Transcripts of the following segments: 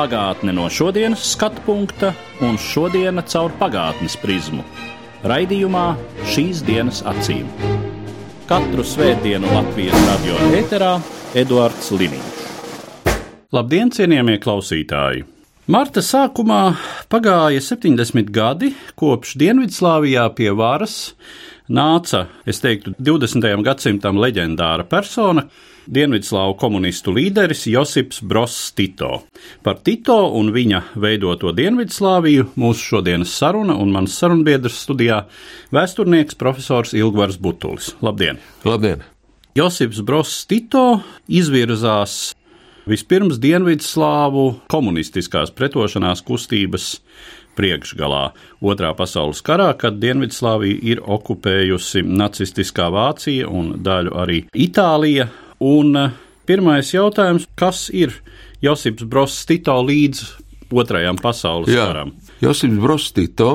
Pagātne no šodienas skatu punkta un šodienas caur pagātnes prizmu. Raidījumā šīs dienas acīm. Katru svētdienu Latvijas radio eterā Eduards Liniņš. Labdien, cienījamie klausītāji! Marta sākumā pagāja 70 gadi, kopš Dienvidslāvijā pie varas nāca, es teiktu, 20. gadsimtam leģendāra persona, Dienvidslāvu komunistu līderis Josips Bross Tito. Par Tito un viņa veidoto Dienvidslāviju mūsu šodienas saruna un mans sarunbiedrs studijā - vēsturnieks profesors Ilgvars Butulis. Labdien! Labdien! Josips Bross Tito izvirzās vispirms Dienvidslāvu komunistiskās pretošanās kustības priekšgalā Otrā pasaules karā, kad Dienvidslāvija ir okupējusi nacistiskā Vācija un daļu arī Itālija. Un eh, pirmais jautājums, kas ir Josips Bross Tito līdz Otrajam pasaules Jā, karam? Josips Brostito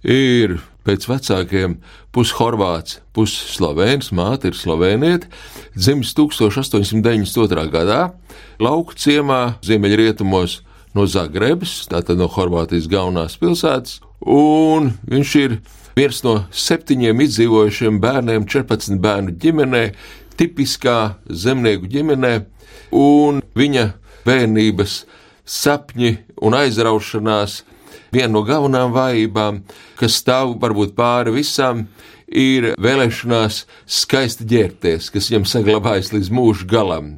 ir pēc vecākiem pushorvāts, pusslovēns, māte ir slovēniete, dzimis 1892. gadā, lauku ciemā ziemeļrietumos no Zagrebas, tātad no Horvātijas galvenās pilsētas, un viņš ir viens no septiņiem izdzīvojušiem bērniem 14 bērnu ģimenē, tipiskā zemnieku ģimenē, un viņa bērnības sapņi un aizraušanās viena no galvenām vājībām, kas stāv varbūt pāri visam, ir vēlēšanās skaisti ģērbties, kas viņam saglabājas līdz mūža galam,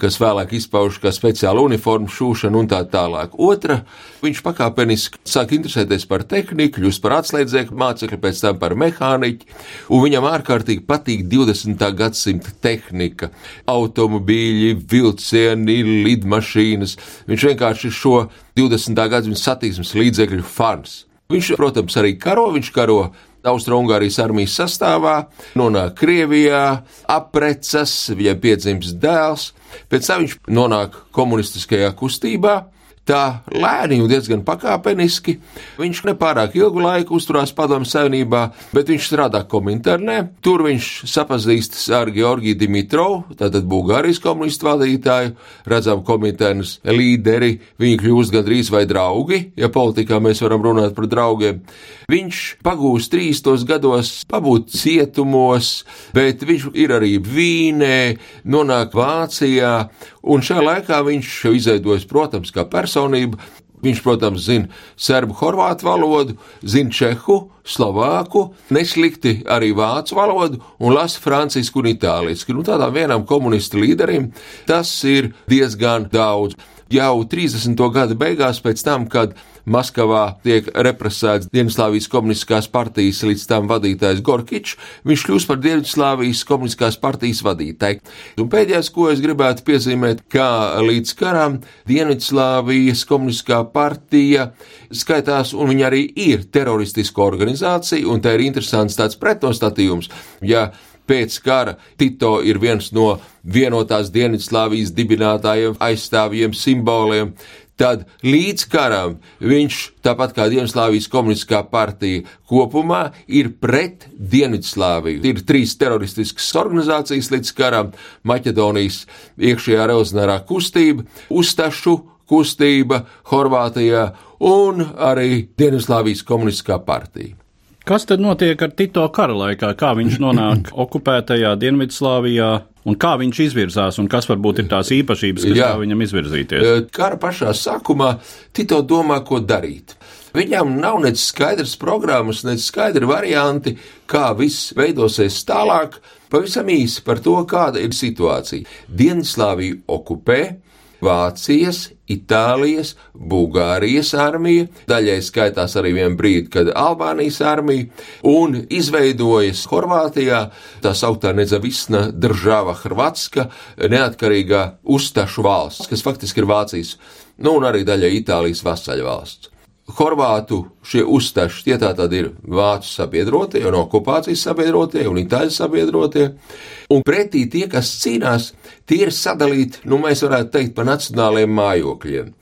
kas vēlāk izpauž kā speciāla uniforma šūšana un tā tālāk. Otra, viņš pakāpeniski sāk interesēties par tehniku, kļūst par atslēdzēku mācekli, pēc tam par mehāniķi, un viņam ārkārtīgi patīk 20. gadsimta tehnika - automobīļi, vilcieni, lidmašīnas. Viņš vienkārši ir šo 20. gadsimta satiksmes līdzekļu fans. Viņš, protams, arī karo, viņš karo Austrumgārijas armijas sastāvā, nonāk Krievijā, aprecas, viņam piedzimst dēls, pēc tam viņš nonāk komunistiskajā kustībā. Tā lēni un diezgan pakāpeniski. Viņš nepārāk ilgu laiku uzturās Padomu Savienībā, bet viņš strādā Kominternē. Tur viņš sapazīstas ar Georgiju Dimitrovu, tātad Bulgārijas komunistu vadītāju, redzam Kominternas līderi. Viņi kļūst gandrīz vai draugi, ja politikā mēs varam runāt par draugiem. Viņš pagūst 30 gados pabūt cietumos, bet viņš ir arī Vīnē, nonāk Vācijā, un šajā laikā viņš izveidojas, protams, kā personība. Viņš, protams, zina serbu, horvātu valodu, zina čehu, slovāku, neslikti arī vācu valodu un lasa francisku un itālijasku. Nu, tādām vienam komunistu līderim tas ir diezgan daudz. Jau 30. gada beigās, pēc tam, kad Maskavā tiek represēts Dienvidslāvijas komunistiskās partijas līdz tam vadītājs Gorkičs, viņš kļūst par Dienvidslāvijas komunistiskās partijas vadītāju. Un pēdējais, ko es gribētu piezīmēt, ka līdz karam Dienvidslāvijas komunistiskā partija skaitās, un viņa arī ir teroristiska organizācija, un tā ir interesants tāds pretnostatījums. Ja pēc kara Tito ir viens no vienotās Dienvidslāvijas dibinātājiem, aizstāvjiem, simboliem. Tad līdz karam viņš, tāpat kā Dienvidslāvijas komunistiskā partija kopumā, ir pret Dienvidslāviju. Ir trīs teroristiskas organizācijas līdz karam - Maķedonijas iekšējā revolucionārā kustība, Uztašu kustība Horvātijā un arī Dienvidslāvijas komunistiskā partija. Kas tad notiek ar Tito kara laikā? Kā viņš nonāk okupētajā Dienvidslāvijā, un kā viņš izvirzās, un kas varbūt ir tās īpašības, kas Jā. ļauj viņam izvirzīties? Eh, Kara pašā sākumā Tito domā, ko darīt. Viņam nav nec skaidrs programmas, nec skaidri varianti, kā viss veidosies tālāk. Pavisam īsi par to, kāda ir situācija. Dienvidslāvija okupē, Vācijas, Itālijas, Bulgārijas armija, daļai skaitās arī vien brīdi, kad Albānijas armija, un izveidojas Horvātijā tā sauktā Nedzavisna Država Hrvatska, neatkarīgā uztašu valsts, kas faktiski ir Vācijas, nu un arī daļai Itālijas vasaļvalsts. Horvātu šie uztaši, tie tā tad ir vācu sabiedrotie un okupācijas sabiedrotie un itāļu sabiedrotie, un pretī tie, kas cīnās, tie ir sadalīti, nu mēs varētu teikt, pa nacionāliem mājokļiem.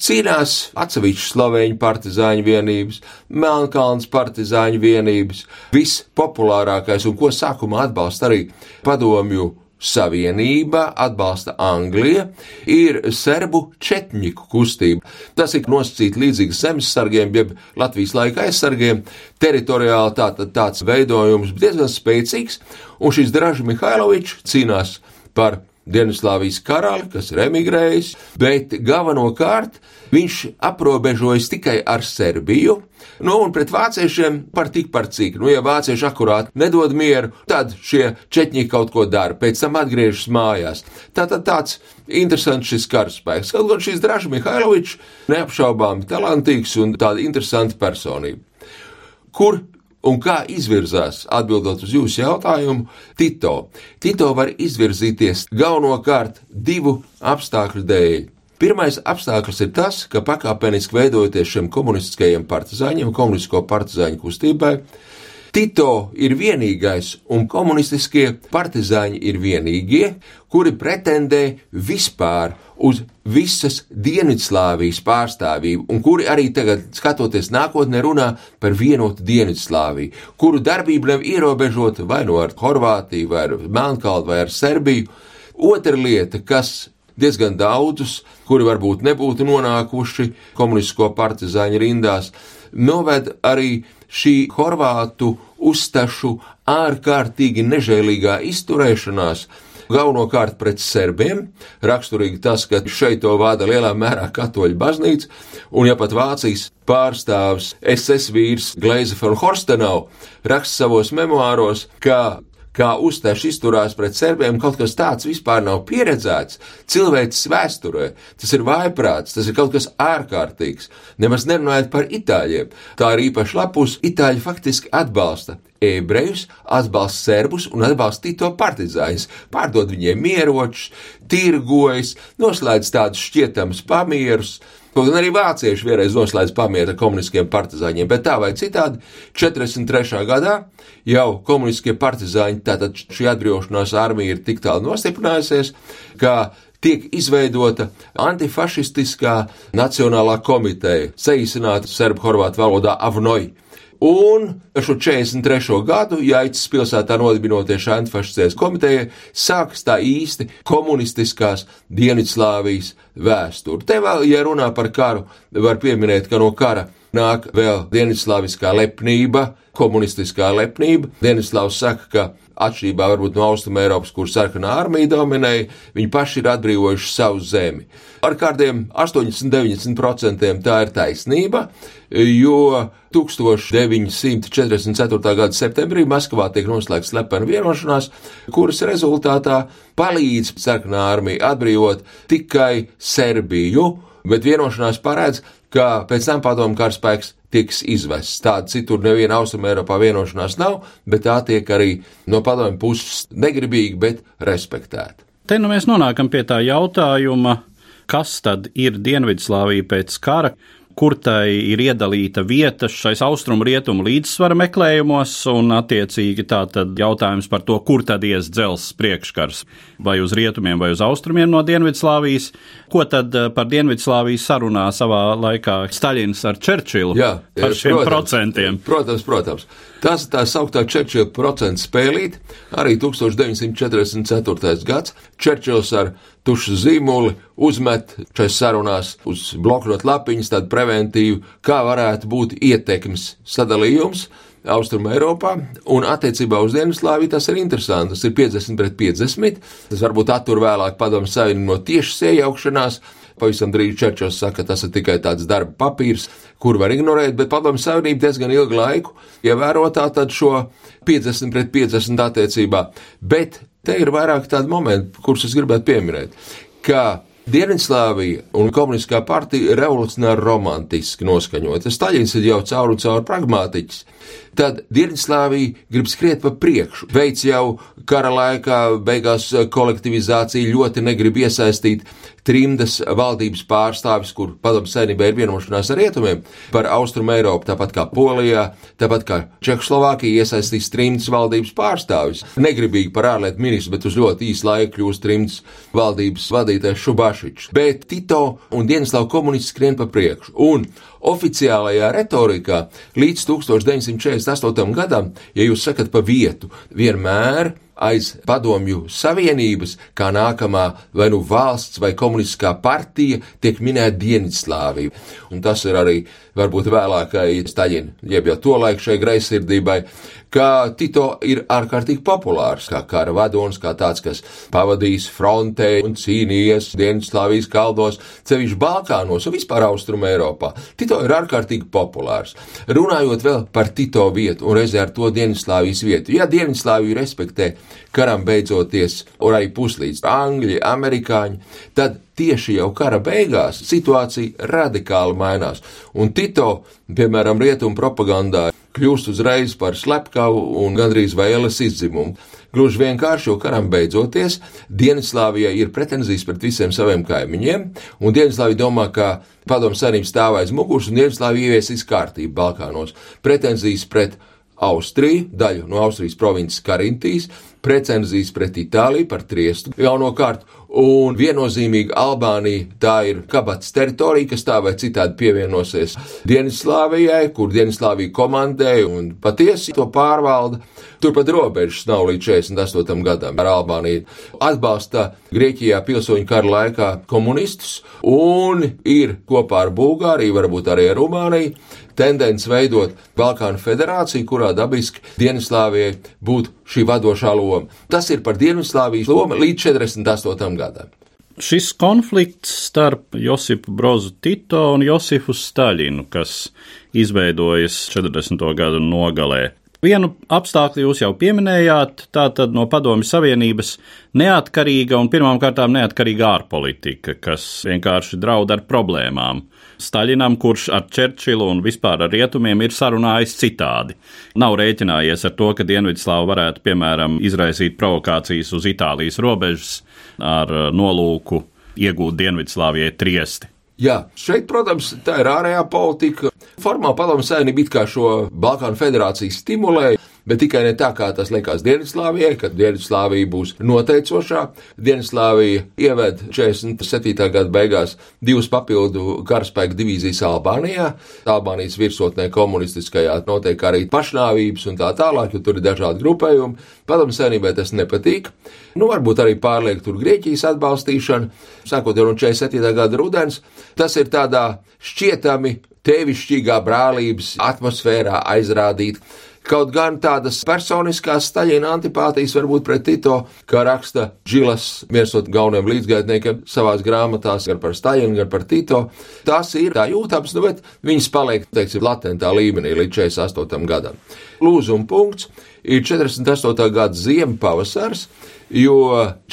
Cīnās atsevišķi slovēņu partizāņu vienības, Melnkalnas partizāņu vienības, vispopulārākais un ko sākumā atbalsta arī padomju Savienība atbalsta Anglija, ir serbu četņiku kustība. Tas ir nosacīts līdzīgs zemesargiem, jeb Latvijas laika aizsargiem. Teritoriāli tātad tāds veidojums diezgan spēcīgs, un šis Dražs Mihailovičs cīnās par Dienvidslāvijas karali, kas ir emigrējis, bet galvenokārt viņš aprobežojas tikai ar Serbiju. Nu, un pret vāciešiem par tik par cik. Nu, ja vācieši akurāti nedod mieru, tad šie četņi kaut ko dara, pēc tam atgriežas mājās. Tātad tāds interesants šis karaspēks. Kaut gan šis Dražs Mihailovičs neapšaubāmi talantīgs un tāda interesanta personība. Kur Un kā izvirzās, atbildot uz jūsu jautājumu, Tito? Tito var izvirzīties galvenokārt divu apstākļu dēļ. Pirmais apstākļus ir tas, ka pakāpeniski veidojoties šiem komunistiskajiem partizāņiem, komunistisko partizāņu kustībai, Tito ir vienīgais, un komunistiskie partizāņi ir vienīgie, kuri pretendē vispār uz visas Dienvidslāvijas pārstāvību, un kuri arī tagad, skatoties nākotnē, runā par vienotu Dienvidslāviju, kuru darbība nav ierobežota vai no nu ar Horvātiju, vai ar Melnkalnu, vai ar Serbiju. Otra lieta, kas diezgan daudzus, kuri varbūt nebūtu nonākuši komunistisko partizāņu rindās, noved arī šī horvātu uztašu ārkārtīgi nežēlīgā izturēšanās, galvenokārt pret serbiem. Raksturīgi tas, ka šeit to vada lielā mērā katoļu baznīca, un ja pat Vācijas pārstāvs SS vīrs Gleize von Horstenau raksta savos memoāros, ka kā uztaši izturās pret serbiem, kaut kas tāds vispār nav pieredzēts cilvēces vēsturē. Tas ir vaiprāts, tas ir kaut kas ārkārtīgs. Nemaz nerunājot par itāļiem. Tā ir īpaši lapus, itāļi faktiski atbalsta ebrejus, atbalsta serbus un atbalsta Tito partizāņus, pārdod viņiem ieročus, tirgojas, noslēdz tādus šķietamus pamierus, Kaut gan arī vācieši vienreiz noslēdz pamieru ar komunistiskiem partizāņiem, bet tā vai citādi 43. gadā jau komunistiskie partizāņi, tātad šī atbrīvošanās armija ir tik tālu nostiprinājusies, ka tiek izveidota antifašistiskā nacionālā komiteja, saīsināta serbu horvātu valodā Avnoja Un šo 43. gadu Jaicas pilsētā nodibinoties antifašistēs komitejai sākas tā īsti komunistiskās Dienvidslāvijas vēsture. Te vēl, ja runā par karu, var pieminēt, ka no kara nāk vēl Dienvidslāviskā lepnība, komunistiskā lepnība. Dienvidslāvs saka, ka atšķirībā varbūt no Austruma Eiropas, kur sarkanā armija dominēja, viņi paši ir atbrīvojuši savu zemi. Ar kādiem 80-90% tā ir taisnība, jo 1944. gada septembrī Maskavā tiek noslēgts slepena vienošanās, kuras rezultātā palīdz sarkanā armija atbrīvot tikai Serbiju, bet vienošanās paredz, ka pēc tam padomu karaspēks tiks izvests. Tāda citur neviena austruma Eiropā vienošanās nav, bet tā tiek arī no padomu puses negribīgi, bet respektēta. Te nu mēs nonākam pie tā jautājuma, kas tad ir Dienvidslāvija pēc kara, kur tai ir iedalīta vieta šais austrumu rietumu līdzsvara meklējumos, un attiecīgi tā tad jautājums par to, kur tad ies dzelzs priekškars, vai uz rietumiem vai uz austrumiem no Dienvidslāvijas, ko tad eh, par Dienvidslāviju sarunā savā laikā Staļins ar Čerčilu Jā, par šiem protams, procentiem. Protams, protams. Tas tā sauktā Čerčila procentu spēlīt, arī 1944. gads. Čerčils ar tušu zīmoli uzmet šais sarunās uz bloknot lapiņas tādu preventīvu, kā varētu būt ietekmes sadalījums. Austrum Eiropā, un attiecībā uz Dienvidslāviju tas ir interesanti. Tas ir 50 pret 50. Tas varbūt attur vēlāk padomu savienību no tiešas iejaukšanās, Pavisam drīz Čerčos saka, tas ir tikai tāds darba papīrs, kur var ignorēt, bet padomju savienība diezgan ilgu laiku ievēro tātad šo 50 pret 50 attiecībā. Bet te ir vairāk tādu momentu, kurus es gribētu pieminēt, Dienvidslāvija un komunistiskā partija ir revolucionāri romantiski noskaņota. Staļins ir jau caur un caur pragmātiķis tad Dienvidslāvija grib skriet pa priekšu. Veids jau kara laikā, beigās kolektivizācija ļoti negrib iesaistīt trimdas valdības pārstāvis, kur padomu saimnībā ir vienošanās ar rietumiem par Austrumu Eiropu, tāpat kā Polijā, tāpat kā Čehoslovākija iesaistīs trimdas valdības pārstāvis. Negribīgi par ārlietu ministru, bet uz ļoti īsu laiku kļūst trimdas valdības vadītājs Šubašičs. Bet Tito un Dienaslavu komunisti skrien pa priekšu. Un oficiālajā retorikā līdz 1948. gadam, ja jūs sakat pa vietu, vienmēr aiz padomju savienības, kā nākamā vai nu valsts vai komunistiskā partija, tiek minēta Dienvidslāvija. Un tas ir arī varbūt vēlākai Staļina, jeb jau to laiku šai greizsirdībai, ka Tito ir ārkārtīgi populārs, kā kara vadonis, kā tāds, kas pavadījis frontē un cīnījies Dienvidslāvijas kaldos, cevišķi Balkānos un vispār Austrum Eiropā. Tito ir ārkārtīgi populārs. Runājot vēl par Tito vietu un reizē ar to Dienvidslāvijas vietu, ja Dienvidslāviju respektē karam beidzoties, un arī puslīdz Angļi, Amerikāņi, tad tieši jau kara beigās situācija radikāli mainās. Un Tito, piemēram, rietumu propagandā kļūst uzreiz par slepkavu un gandrīz vēles izdzimumu. Gluži vienkārši, jo karam beidzoties, Dienvidslāvijai ir pretenzijas pret visiem saviem kaimiņiem, un Dienvidslāvija domā, ka padomu savienība stāv aiz muguras un Dienvidslāvija ieviesīs kārtību Balkānos. Pretenzijas pret Austriju, daļu no Austrijas provinces Karintijas, pretenzijas pret Itāliju par Triestu galvenokārt, un viennozīmīgi Albānija tā ir kabats teritorija, kas tā vai citādi pievienosies Dienvidslāvijai, kur Dienvidslāvija komandē un patiesi to pārvalda. Turpat robežas nav līdz 48. gadam ar Albāniju. Atbalsta Grieķijā pilsoņu kara laikā komunistus un ir kopā ar Bulgāriju, varbūt arī ar Rumāniju, tendence veidot Balkānu federāciju, kurā dabiski Dienvidslāvijai būtu šī vadošā loma. Tas ir par Dienvidslāvijas lomu līdz 48. gadam. Šis konflikts starp Josipu Brozu Tito un Josifu Staļinu, kas izveidojas 40. gadu nogalē, Vienu apstākļu jūs jau pieminējāt, tā tad no Padomju Savienības neatkarīga un pirmām kārtām neatkarīga ārpolitika, kas vienkārši draud ar problēmām. Staļinam, kurš ar Čerčilu un vispār ar rietumiem ir sarunājis citādi. Nav rēķinājies ar to, ka Dienvidslāva varētu, piemēram, izraisīt provokācijas uz Itālijas robežas ar nolūku iegūt Dienvidslāvijai triesti. Jā, šeit, protams, tā ir ārējā politika. Formāli padomu savienība it kā šo Balkānu federāciju stimulē, bet tikai ne tā, kā tas likās Dienvidslāvijai, kad Dienvidslāvija būs noteicošā. Dienvidslāvija ieved 47. gada beigās divas papildu karaspēku divīzijas Albānijā. Albānijas virsotnē komunistiskajā notiek arī pašnāvības un tā tālāk, jo tur ir dažādi grupējumi. Padomu savienībai tas nepatīk. Nu, varbūt arī pārliek tur Grieķijas atbalstīšana, sākot no 47. gada rudens. Tas ir tādā šķietami tevišķīgā brālības atmosfērā aizrādīt. Kaut gan tādas personiskās Staļina antipātijas varbūt pret Tito, kā raksta Džilas, viens no galvenajiem līdzgaitniekiem savās grāmatās, gan par Staļinu, gan par Tito, tās ir tā jūtams, nu, bet viņas paliek, teiksim, latentā līmenī līdz 48. gadam. Lūzuma punkts ir 48. gada ziema pavasars, jo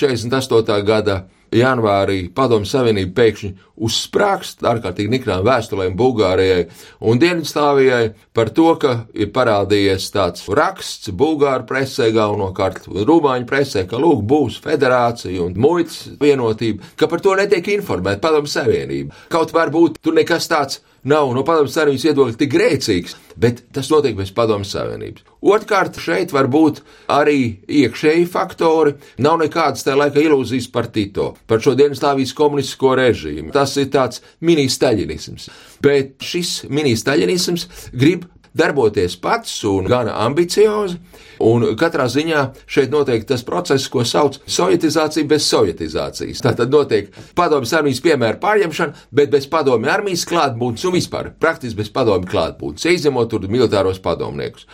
48. gada janvārī Padomu Savienība pēkšņi uzsprāgst ārkārtīgi nikrām vēstulēm Bulgārijai un Dienvidslāvijai par to, ka ir parādījies tāds raksts Bulgāru presē, galvenokārt Rumāņu presē, ka lūk būs federācija un muitas vienotība, ka par to netiek informēta Padomu Savienība. Kaut varbūt tur nekas tāds nav no Padomu Savienības viedokļa tik grēcīgs, bet tas notiek bez Padomu Savienības. Otrkārt, šeit var būt arī iekšēji faktori. Nav nekādas tā laika ilūzijas par Tito, par šo Dienvidslāvijas komunistisko režīmu. Tas ir tāds mini-staļinisms. Bet šis mini-staļinisms grib darboties pats un gana ambiciozi. Un katrā ziņā šeit notiek tas process, ko sauc par sovietizāciju bez sovietizācijas. Tā tad notiek padomjas armijas piemēra pārņemšana, bet bez padomju armijas klātbūtnes un vispār praktiski bez padomju klātbūtnes, izņemot tur militāros padomniekus.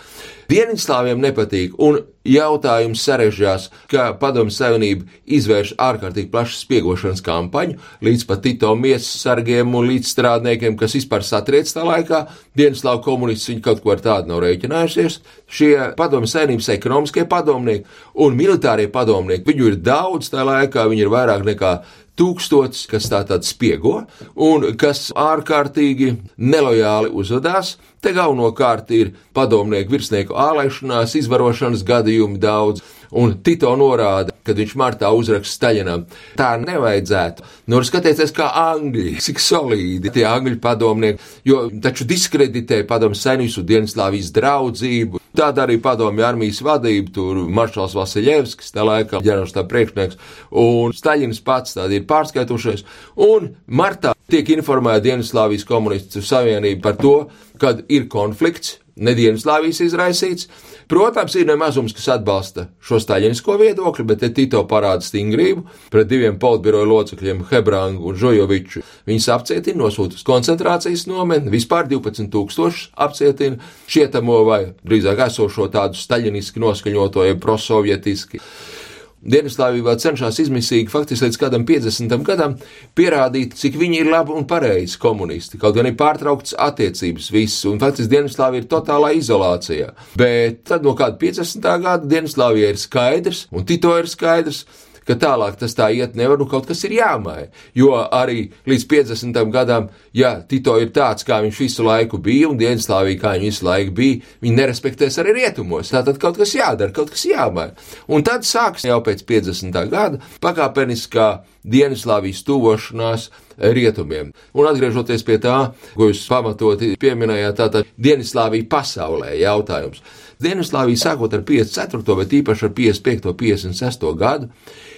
Dienvidslāviem nepatīk, un jautājums sarežģījās, ka Padomu Savienība izvērš ārkārtīgi plašu spiegošanas kampaņu līdz pat Tito miesas sargiem un līdz strādniekiem, kas vispār satriec tā laikā. Dienvidslāvu komunisti viņi kaut ko ar tādu nav rēķinājušies. Šie Padomu Savienības ekonomiskie padomnieki un militārie padomnieki, viņu ir daudz tā laikā, viņi ir vairāk nekā tūkstots, kas tā tad spiego un kas ārkārtīgi nelojāli uzvedās. Te galvenokārt ir padomnieku virsnieku ālēšanās, izvarošanas gadījumi daudz, un Tito norāda, kad viņš martā uzraksta Staļinam, tā nevajadzētu. Nu, skatieties, kā angļi, cik solīdi tie angļu padomnieki, jo taču diskreditē padomu senīsu Dienaslāvijas draudzību. Tāda arī padomju armijas vadība, tur maršals Vasiljevskis, tā laikā ģenerālstāv priekšnieks, un Staļins pats tādi ir pārskaitušies, un martā tiek informēta Dienaslāvijas komunistu savienība par to, kad ir konflikts, ne Dienaslāvijas izraisīts. Protams, ir nemazums, kas atbalsta šo staļinisko viedokli, bet te Tito parāda stingrību pret diviem politbiroja locekļiem, Hebrangu un Žojoviču. Viņus apcietina, nosūta uz koncentrācijas nometni, vispār 12 tūkstošus apcietina šietamo vai drīzāk esošo tādu staļiniski noskaņoto, jeb prosovietiski. Dienaslāvija vēl cenšas izmisīgi, faktiski līdz kādam 50. gadam, pierādīt, cik viņi ir labi un pareizi komunisti. Kaut gan ir pārtraukts attiecības viss, un faktiski Dienaslāvija ir totālā izolācijā. Bet tad no kāda 50. gada Dienaslāvija ir skaidrs, un Tito ir skaidrs, ka tālāk tas tā iet nevar, un kaut kas ir jāmaina. Jo arī līdz 50. gadam, ja Tito ir tāds, kā viņš visu laiku bija, un Dienaslāvija, kā viņš visu laiku bija, viņi nerespektēs arī rietumos. Tātad kaut kas jādara, kaut kas jāmaina. Un tad sāks jau pēc 50. gada pakāpeniskā Dienaslāvijas tuvošanās rietumiem. Un atgriežoties pie tā, ko jūs pamatoti pieminējāt, tātad Dienaslāvija pasaulē jautājums. Dienaslāvija sākot ar 54. bet īpaši ar 55. un 56. gadu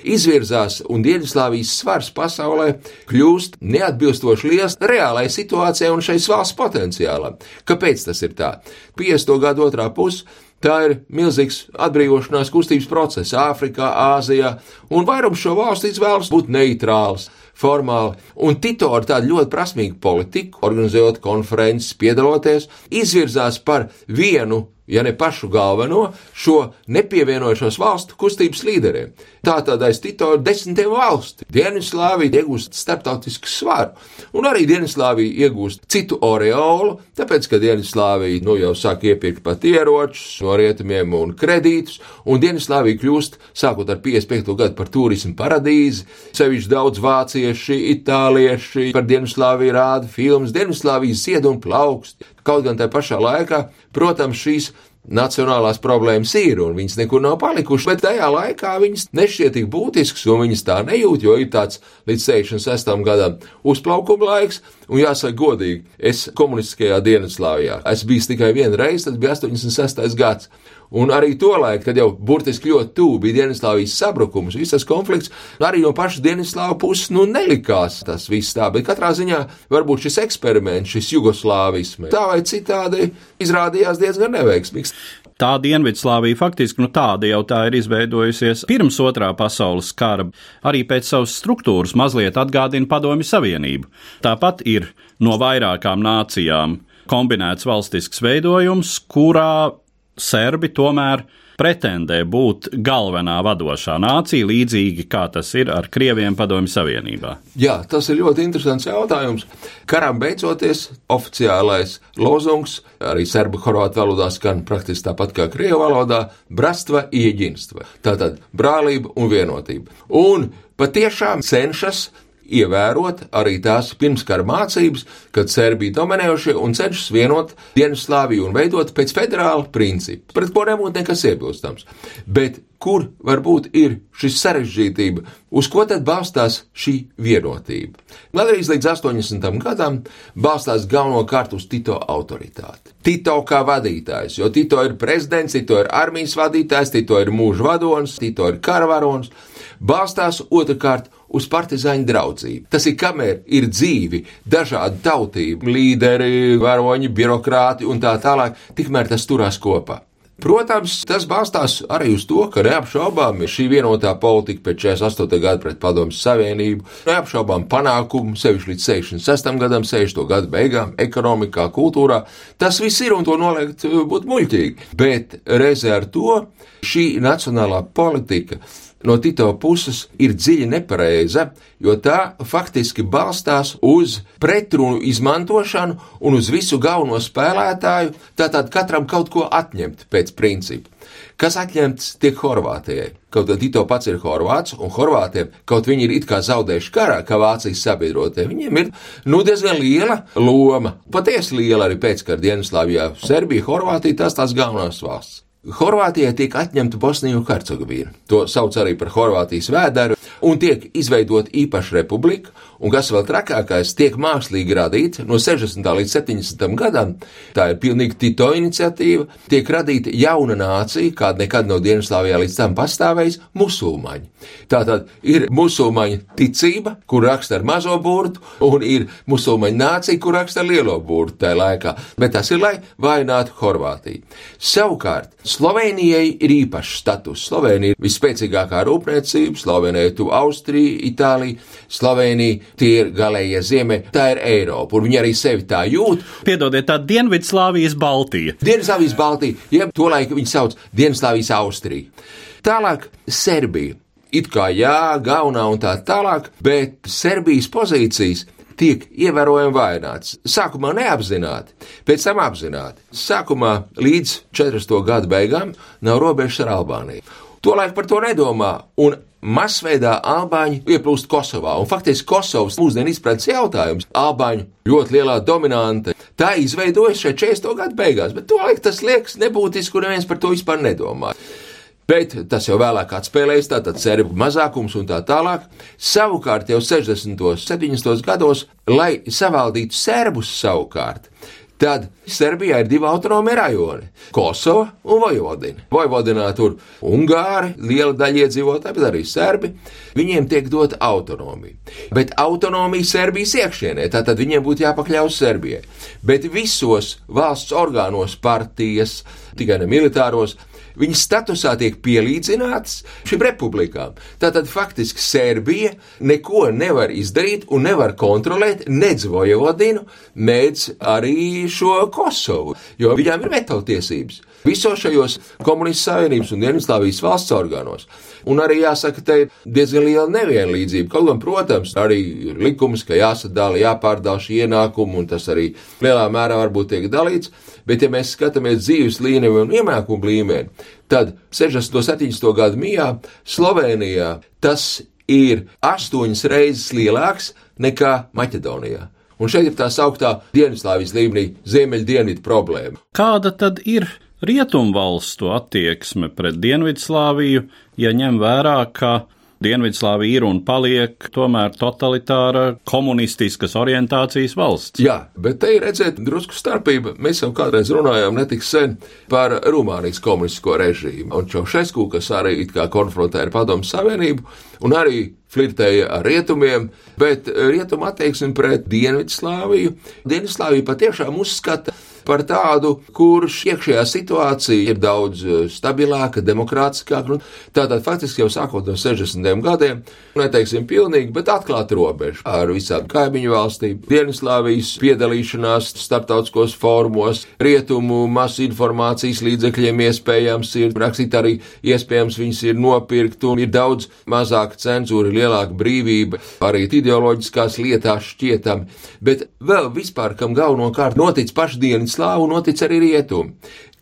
izvirzās un Dienaslāvijas svars pasaulē kļūst neatbilstoši liels reālai situācijai un šai valsts potenciālam. Kāpēc tas ir tā? 50. gadu otrā puse Tā ir milzīgs atbrīvošanās kustības process Āfrikā, Āzijā, un vairums šo valstu izvēlas būt neitrāls, formāli. Un Tito ar tādu ļoti prasmīgu politiku, organizējot konferences, piedaloties, izvirzās par vienu ja ne pašu galveno, šo nepievienojušos valstu kustības līderiem. Tātad aiz Tito ir desmitiem valsti. Dienvidslāvija iegūst starptautisku svaru, un arī Dienvidslāvija iegūst citu oreolu, tāpēc, ka Dienvidslāvija nu, jau sāk iepirkt pat ieročus no rietumiem un kredītus, un Dienvidslāvija kļūst, sākot ar 55. gadu, par turismu paradīzi. Sevišķi daudz vācieši, itālieši par Dienvidslāviju rāda filmas, Dienvidslāvijas zied un plaukst. Kaut gan tajā pašā laikā, protams, šīs nacionālās problēmas ir, un viņas nekur nav palikušas, bet tajā laikā viņas nešķiet tik būtiskas, un viņas tā nejūt, jo ir tāds līdz 66. gadam uzplaukuma laiks, un jāsaka godīgi, es komunistiskajā Dienvidslāvijā esmu bijis tikai vienu reizi, tas bija 86. gads. Un arī tolaik, kad jau burtiski ļoti tuvu bija Dienvidslāvijas sabrukums, visas tas konflikts, arī no pašas Dienvidslāvu puses nu nelikās tas viss tā, bet katrā ziņā varbūt šis eksperiments, šis jugoslāvisms, tā vai citādi izrādījās diezgan neveiksmīgs. Tā Dienvidslāvija faktiski nu, tāda jau tā ir izveidojusies pirms otrā pasaules kara. Arī pēc savas struktūras mazliet atgādina Padomju Savienību. Tāpat ir no vairākām nācijām kombinēts valstisks veidojums, kurā serbi tomēr pretendē būt galvenā vadošā nācija, līdzīgi kā tas ir ar Krieviem Padomju Savienībā? Jā, tas ir ļoti interesants jautājums. Karam beidzoties, oficiālais lozungs arī serbu horvātu valodā skan praktiski tāpat kā krievu valodā - brastva ieģinstva. Tātad brālība un vienotība. Un patiešām cenšas ievērot arī tās pirmskara mācības, kad Serbija dominējošie un cenšas vienot Dienvidslāviju un veidot pēc federāla principa, pret ko nebūtu nekas iebilstams. Bet kur varbūt ir šis sarežģītība, uz ko tad balstās šī vienotība? Gandrīz līdz 80. gadam balstās galvenokārt uz Tito autoritāti. Tito kā vadītājs, jo Tito ir prezidents, Tito ir armijas vadītājs, Tito ir mūža vadonis, Tito ir karavaronis, balstās otrkārt uz partizāņu draudzību. Tas ir kamēr ir dzīvi dažādu tautību līderi, varoņi, birokrāti un tā tālāk, tikmēr tas turās kopā. Protams, tas balstās arī uz to, ka neapšaubām šī vienotā politika pēc 48. gada pret Padomju Savienību, neapšaubām panākumu sevišķi līdz 66. gadam, 60. gadu beigām, ekonomikā, kultūrā. Tas viss ir un to noliegt būtu muļķīgi. Bet reizē ar to šī nacionālā politika no Tito puses ir dziļi nepareiza, jo tā faktiski balstās uz pretrunu izmantošanu un uz visu galveno spēlētāju, tātad katram kaut ko atņemt pēc principa. Kas atņemts tiek Horvātijai. Kaut gan Tito pats ir Horvāts, un Horvātiem, kaut viņi ir it kā zaudējuši karā, kā Vācijas sabiedrotie, viņiem ir nu diezgan liela loma. Patiesi liela arī pēckara Dienaslāvijā. Serbija, Horvātija, tās tās galvenās valsts. Horvātijai tiek atņemta Bosnija un Hercegovina. To sauc arī par Horvātijas vēderu, un tiek izveidota īpaša republika, un kas vēl trakākais, tiek mākslīgi radīta no 60. līdz 70. gadam. Tā ir pilnīgi Tito iniciatīva, tiek radīta jauna nācija, kāda nekad nav Dienaslāvijā līdz tam pastāvējis - musulmaņi. Tātad ir musulmaņu ticība, kur raksta ar mazo burtu, un ir musulmaņu nācija, kur raksta ar lielo burtu tajā laikā, bet tas ir, lai vainātu Horvātiju. Savukārt, Slovenijai ir īpašs status. Slovenija ir visspēcīgākā rūpniecība, Slovenija ir Austrija, Itālija, Slovenija tie ir galējie ziemē, tā ir Eiropa, un viņi arī sevi tā jūt. Piedodiet, tā Dienvidslāvijas Baltija. Dienvidslāvijas Baltija, jeb to laiku viņi sauc Dienvidslāvijas Austrija. Tālāk Serbija. It kā jā, gaunā un tā tālāk, bet Serbijas pozīcijas tiek ievērojami vaināts. Sākumā neapzināti, pēc tam apzināti. Sākumā līdz 40. gadu beigām nav robežas ar Albāniju. Tolaik par to nedomā, un masveidā albāņi ieplūst Kosovā, un faktiski Kosovas mūsdienu izpratnes jautājums - albāņu ļoti lielā dominante. Tā izveidojas šeit 40. gadu beigās, bet tolaik tas liekas nebūtiski, un neviens par to vispār nedomā. Bet tas jau vēlāk atspēlējas, tātad serbu mazākums un tā tālāk. Savukārt jau 60. un 70. gados, lai savaldītu serbus savukārt, Tad Serbijā ir divi autonomi rajoni - Kosova un Vojvodina. Vojvodinā tur Ungāri, liela daļa iedzīvotāji, bet arī Serbi. Viņiem tiek dota autonomija. Bet autonomija Serbijas iekšienē, tātad viņiem būtu jāpakļaus Serbijai. Bet visos valsts orgānos, partijas, tikai ne militāros, viņas statusā tiek pielīdzināts šīm republikām. Tātad faktiski Serbija neko nevar izdarīt un nevar kontrolēt nedz Vojvodinu, nedz arī šo Kosovu, jo viņām ir veto tiesības visos šajos komunistu savienības un Dienvidslāvijas valsts orgānos. Un arī jāsaka, te ir diezgan liela nevienlīdzība. Kaut gan, protams, arī ir likums, ka jāsadala, jāpārdala šī ienākuma, un tas arī lielā mērā varbūt tiek dalīts. Bet, ja mēs skatāmies dzīves līmeni un ienākumu līmeni, tad 60. un 70. gadu mijā Slovenijā tas ir astoņas reizes lielāks nekā Maķedonijā. Un šeit ir tā sauktā Dienvidslāvijas līmenī ziemeļdienvidu problēma. Kāda tad ir rietumvalstu attieksme pret Dienvidslāviju, ja ņem vērā, ka Dienvidslāvija ir un paliek tomēr totalitāra, komunistiskas orientācijas valsts. Jā, bet te ir redzēt drusku starpība. Mēs jau kādreiz runājām netik sen par Rumānijas komunistisko režīmu, un Čaušesku, kas arī it kā konfrontē ar Padomu Savienību, un arī flirtēja ar rietumiem, bet rietumu attieksmi pret Dienvidslāviju. Dienvidslāvija patiešām uzskata, par tādu, kurš iekšējā situācija ir daudz stabilāka, demokrātiskāka. Tātad faktiski jau sākot no 60. gadiem, neteiksim pilnīgi, bet atklāta robeža ar visām kaimiņu valstīm, Dienvidslāvijas piedalīšanās starptautiskos fórumos, rietumu masu informācijas līdzekļiem iespējams ir rakstīt arī iespējams viņas ir nopirkt un ir daudz mazāka cenzūra, lielāka brīvība, arī ideoloģiskās lietās šķietami, bet vēl vispār, kam galvenokārt notic pašdienas slāvu notic arī rietumi,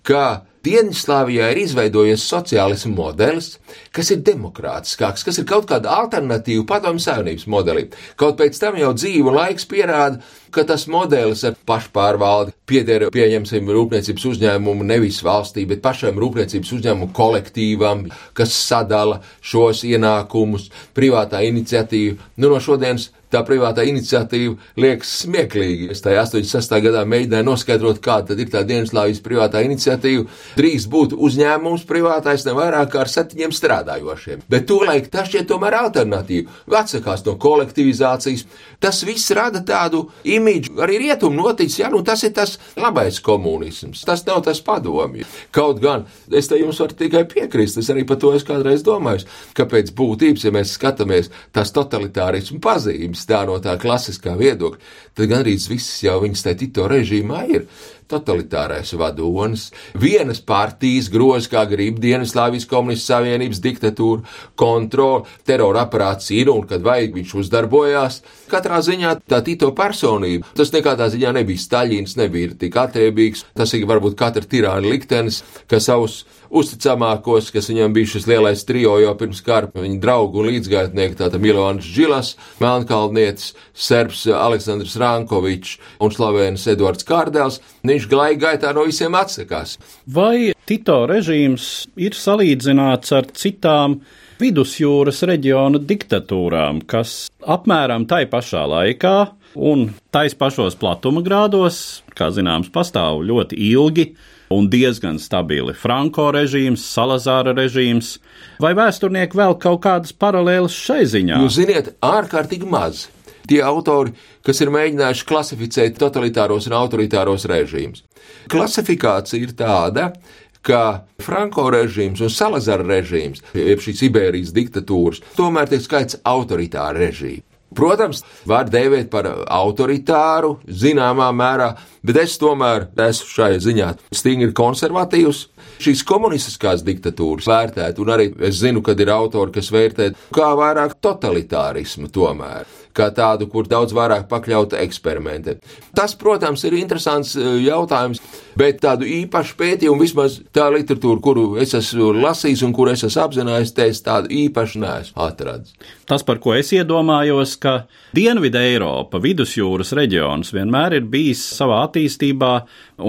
ka Dienvidslāvijā ir izveidojies sociālismu modelis, kas ir demokrātiskāks, kas ir kaut kāda alternatīva padomju savienības modelim. Kaut pēc tam jau dzīvu laiks pierāda, ka tas modelis ar pašpārvaldi pieder, pieņemsim, rūpniecības uzņēmumu nevis valstī, bet pašam rūpniecības uzņēmumu kolektīvam, kas sadala šos ienākumus, privātā iniciatīva. Nu, no šodienas tā privātā iniciatīva liekas smieklīgi. Es tajā 86. gadā mēģināju noskaidrot, kāda ir tā Dienaslāvijas privātā iniciatīva. Drīz būtu uzņēmums privātais ne vairāk kā ar septiņiem strādājošiem. Bet tolaik tas šķiet tomēr alternatīva. Atsakās no kolektivizācijas. Tas viss rada tādu imīģu, arī rietumu noticis, ja nu tas ir tas labais komunisms. Tas nav tas padomju. Kaut gan es te jums varu tikai piekrist, es arī par to esmu kādreiz domājis, ka pēc būtības, ja mēs skatāmies tās totalitārismu pazīmes, tā no tā klasiskā viedokļa, tad gandrīz viss jau viņas tajā Tito režīmā ir. Totalitārais vadonis, vienas partijas groz, kā grib Dienaslāvijas komunistu savienības diktatūra, kontrola, terora aparāts ir un, kad vajag, viņš uzdarbojās. Katrā ziņā tā Tito personība, tas nekādā ziņā nebija Staļins, nebija tik attiebīgs, tas ir varbūt katra tirāna liktenis, ka savus uzticamākos, kas viņam bija šis lielais trijo jau pirms kara, viņa draugu un līdzgaitnieki, tātad Milovans Žilas, Melnkalnietis, Serbs Aleksandrs Rankovičs un Slavēnis Edvards Kārdēls, viņš glai gaitā no visiem atsakās. Vai Tito režīms ir salīdzināts ar citām vidusjūras reģiona diktatūrām, kas apmēram tai pašā laikā un tais pašos platuma grādos, kā zināms, pastāv ļoti ilgi un diezgan stabili. Franko režīms, Salazāra režīms, vai vēsturnieki vēl kaut kādas paralēlas šai ziņā? Jūs ziniet, ārkārtīgi maz. Tie autori, kas ir mēģinājuši klasificēt totalitāros un autoritāros režīmus. Klasifikācija ir tāda, ka Franko režīms un Salazara režīms, jeb šīs Iberijas diktatūras, tomēr tiek skaits autoritāra režīmi. Protams, var dēvēt par autoritāru, zināmā mērā, bet es tomēr esmu šai ziņā stingri konservatīvs. Šīs komunistiskās diktatūras vērtēt, un arī es zinu, ka ir autori, kas vērtē kā vairāk totalitārismu tomēr kā tādu, kur daudz vairāk pakļauta eksperimentiem. Tas, protams, ir interesants jautājums, bet tādu īpašu pētījumu, vismaz tā literatūra, kuru es esmu lasījis un kur es esmu apzinājies, te es tādu īpašu neesmu atradis. Tas, par ko es iedomājos, ka Dienvidu Eiropa, vidusjūras reģions vienmēr ir bijis savā attīstībā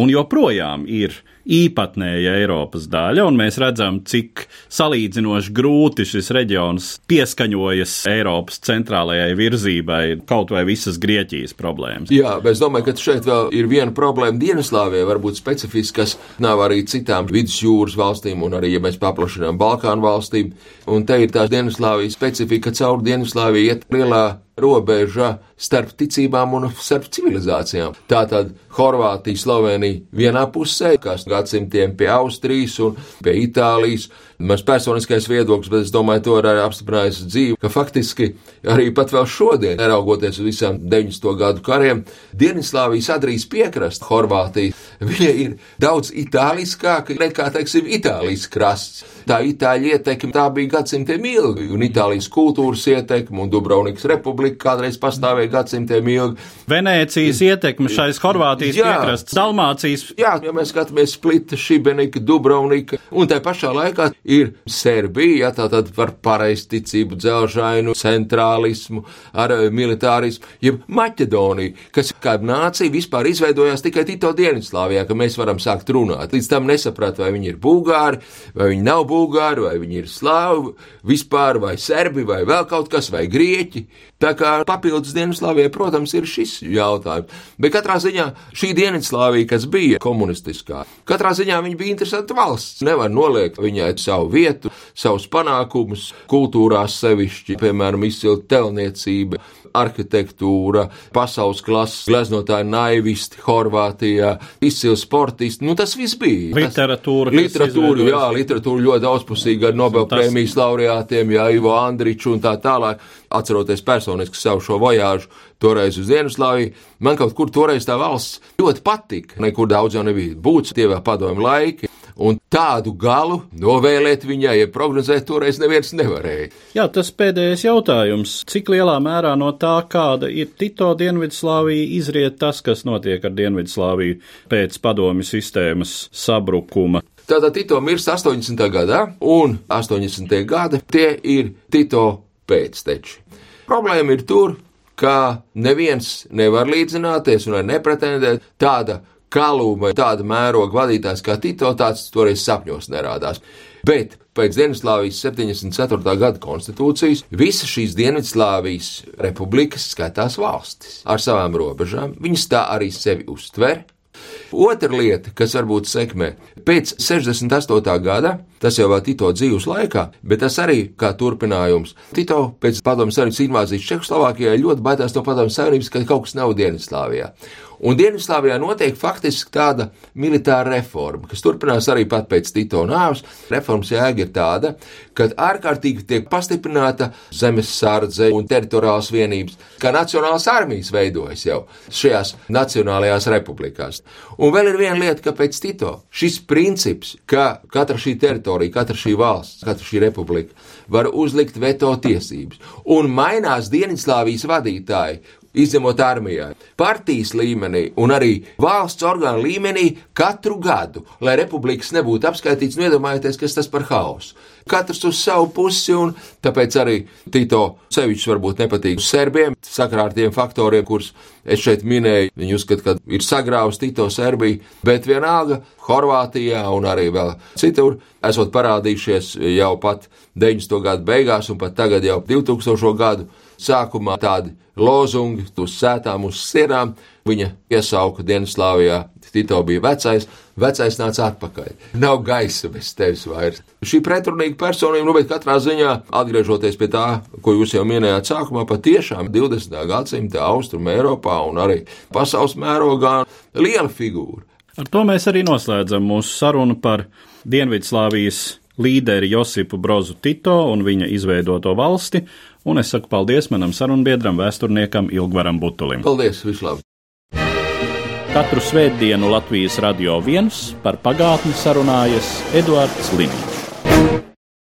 un joprojām ir īpatnēja Eiropas daļa, un mēs redzam, cik salīdzinoši grūti šis reģions pieskaņojas Eiropas centrālajai virzībai, kaut vai visas Grieķijas problēmas. Jā, bet es domāju, ka šeit vēl ir viena problēma Dienaslāvijai, varbūt specifiska, kas nav arī citām vidusjūras valstīm, un arī, ja mēs paplašinām Balkānu valstīm, un te ir tā Dienaslāvijas specifika, ka caur Dienaslāviju iet lielā robeža starp ticībām un starp civilizācijām. Tātad Horvātija, Slovenija vienā pusē, kas gadsimtiem pie Austrijas un pie Itālijas. Mans personiskais viedoklis, bet es domāju, to arī apstiprinājis dzīve, ka faktiski arī pat vēl šodien, neraugoties uz visām 90. gadu kariem, Dienvidslāvijas adrijas piekrast Horvātija, viņa ir daudz itāliskāka nekā, teiksim, Itālijas krasts. Tā itāļu ietekme tā bija gadsimtiem ilgi, un Itālijas kultūras ietekme un Dubrovnikas republika kādreiz pastāvēja gadsimtiem ilgi. Venēcijas ietekme šais Horvātijas Jā. piekrasts, Dalmācijas. Jā, ja mēs skatāmies Splita, Šibenika, Dubrovnika, un tā pašā laikā ir Serbija, ja, tā tad par pareizticību, dzelžainu, centrālismu, ar eh, militārismu, jeb Maķedoniju, kas kā nācija vispār izveidojās tikai Tito Dienvidslāvijā, ka mēs varam sākt runāt. Līdz tam nesaprat, vai viņi ir bulgāri, vai viņi nav bulgāri, vai viņi ir slāvi, vispār, vai serbi, vai vēl kaut kas, vai grieķi. Tā kā papildus Dienvidslāvijai, protams, ir šis jautājums. Bet katrā ziņā šī Dienvidslāvija, kas bija komunistiskā, katrā ziņā viņa bija interesanta valsts. Nevar noliegt viņai savu vietu, savus panākumus, kultūrās sevišķi, piemēram, izcila telniecība, arhitektūra, pasaules klases gleznotāji, naivisti Horvātijā, izcils sportisti. Nu, tas viss bija. Literatūra, Tas, literatūra, jā, literatūra ļoti daudzpusīga ar Nobelprēmijas laureātiem, jā, Ivo Andriču un tā tālāk. Atceroties personiski savu šo vojāžu toreiz uz Dienvidslāviju, man kaut kur toreiz tā valsts ļoti patika. Nekur daudz jau nebija būts, tie vēl padomu laiki. Un tādu galu novēlēt viņai, ja prognozēt, toreiz neviens nevarēja. Jā, tas pēdējais jautājums. Cik lielā mērā no tā, kāda ir Tito Dienvidslāvija, izriet tas, kas notiek ar Dienvidslāviju pēc padomju sistēmas sabrukuma? Tātad Tito mirst 80. gadā, un 80. gadi tie ir Tito pēcteči. Problēma ir tur, ka neviens nevar līdzināties un nepretendēt tāda kaluma, tāda mēroga vadītājs kā Tito, tāds toreiz sapņos nerādās. Bet pēc Dienvidslāvijas 74. gada konstitūcijas visas šīs Dienvidslāvijas republikas skatās valstis ar savām robežām. Viņas tā arī sevi uztver. Otra lieta, kas varbūt sekmē, pēc 68. gada, tas jau vēl Tito dzīves laikā, bet tas arī kā turpinājums. Tito pēc padomju savienības invāzijas Čehoslovākijā ļoti baidās no padomju savienības, ka kaut kas nav Dienvidslāvijā. Un Dienvidslāvijā notiek faktiski tāda militāra reforma, kas turpinās arī pat pēc Tito nāves. Reformas jēga ir tāda, ka ārkārtīgi tiek pastiprināta zemes sārdze un teritoriālās vienības, kā nacionālās armijas veidojas jau šajās nacionālajās republikās. Un vēl ir viena lieta, ka pēc Tito šis princips, ka katra šī teritorija, katra šī valsts, katra šī republika var uzlikt veto tiesības, un mainās Dienvidslāvijas vadītāji, izņemot armijā, partijas līmenī un arī valsts orgānu līmenī katru gadu, lai republikas nebūtu apskaitīts, nedomājieties, kas tas par hausu. Katrs uz savu pusi, un tāpēc arī Tito sevišķi varbūt nepatīk serbiem, sakrā ar tiem faktoriem, kurus es šeit minēju. Viņi uzskata, ka ir sagrāvis Tito Serbiju, bet vienalga Horvātijā un arī vēl citur esot parādījušies jau pat 90. gadu beigās un pat tagad jau 2000. gadu sākumā tādi lozungi uz sētām, uz sienām. Viņa iesauka Dienvidslāvijā. Tito bija vecais, vecais nāca atpakaļ. Nav gaisa bez tevis vairs. Šī pretrunīga personība, nu, bet katrā ziņā, atgriežoties pie tā, ko jūs jau minējāt sākumā, patiešām 20. gadsimta austrumu Eiropā un arī pasaules mērogā liela figūra. Ar to mēs arī noslēdzam mūsu sarunu par Dienvidslāvijas līderi Josipu Brozu Tito un viņa izveidoto valsti, un es saku paldies manam sarunbiedram, vēsturniekam Ilgvaram Butulim. Paldies, vislabāk! Katru svētdienu Latvijas radio viens par pagātni sarunājas Eduards Liniņš.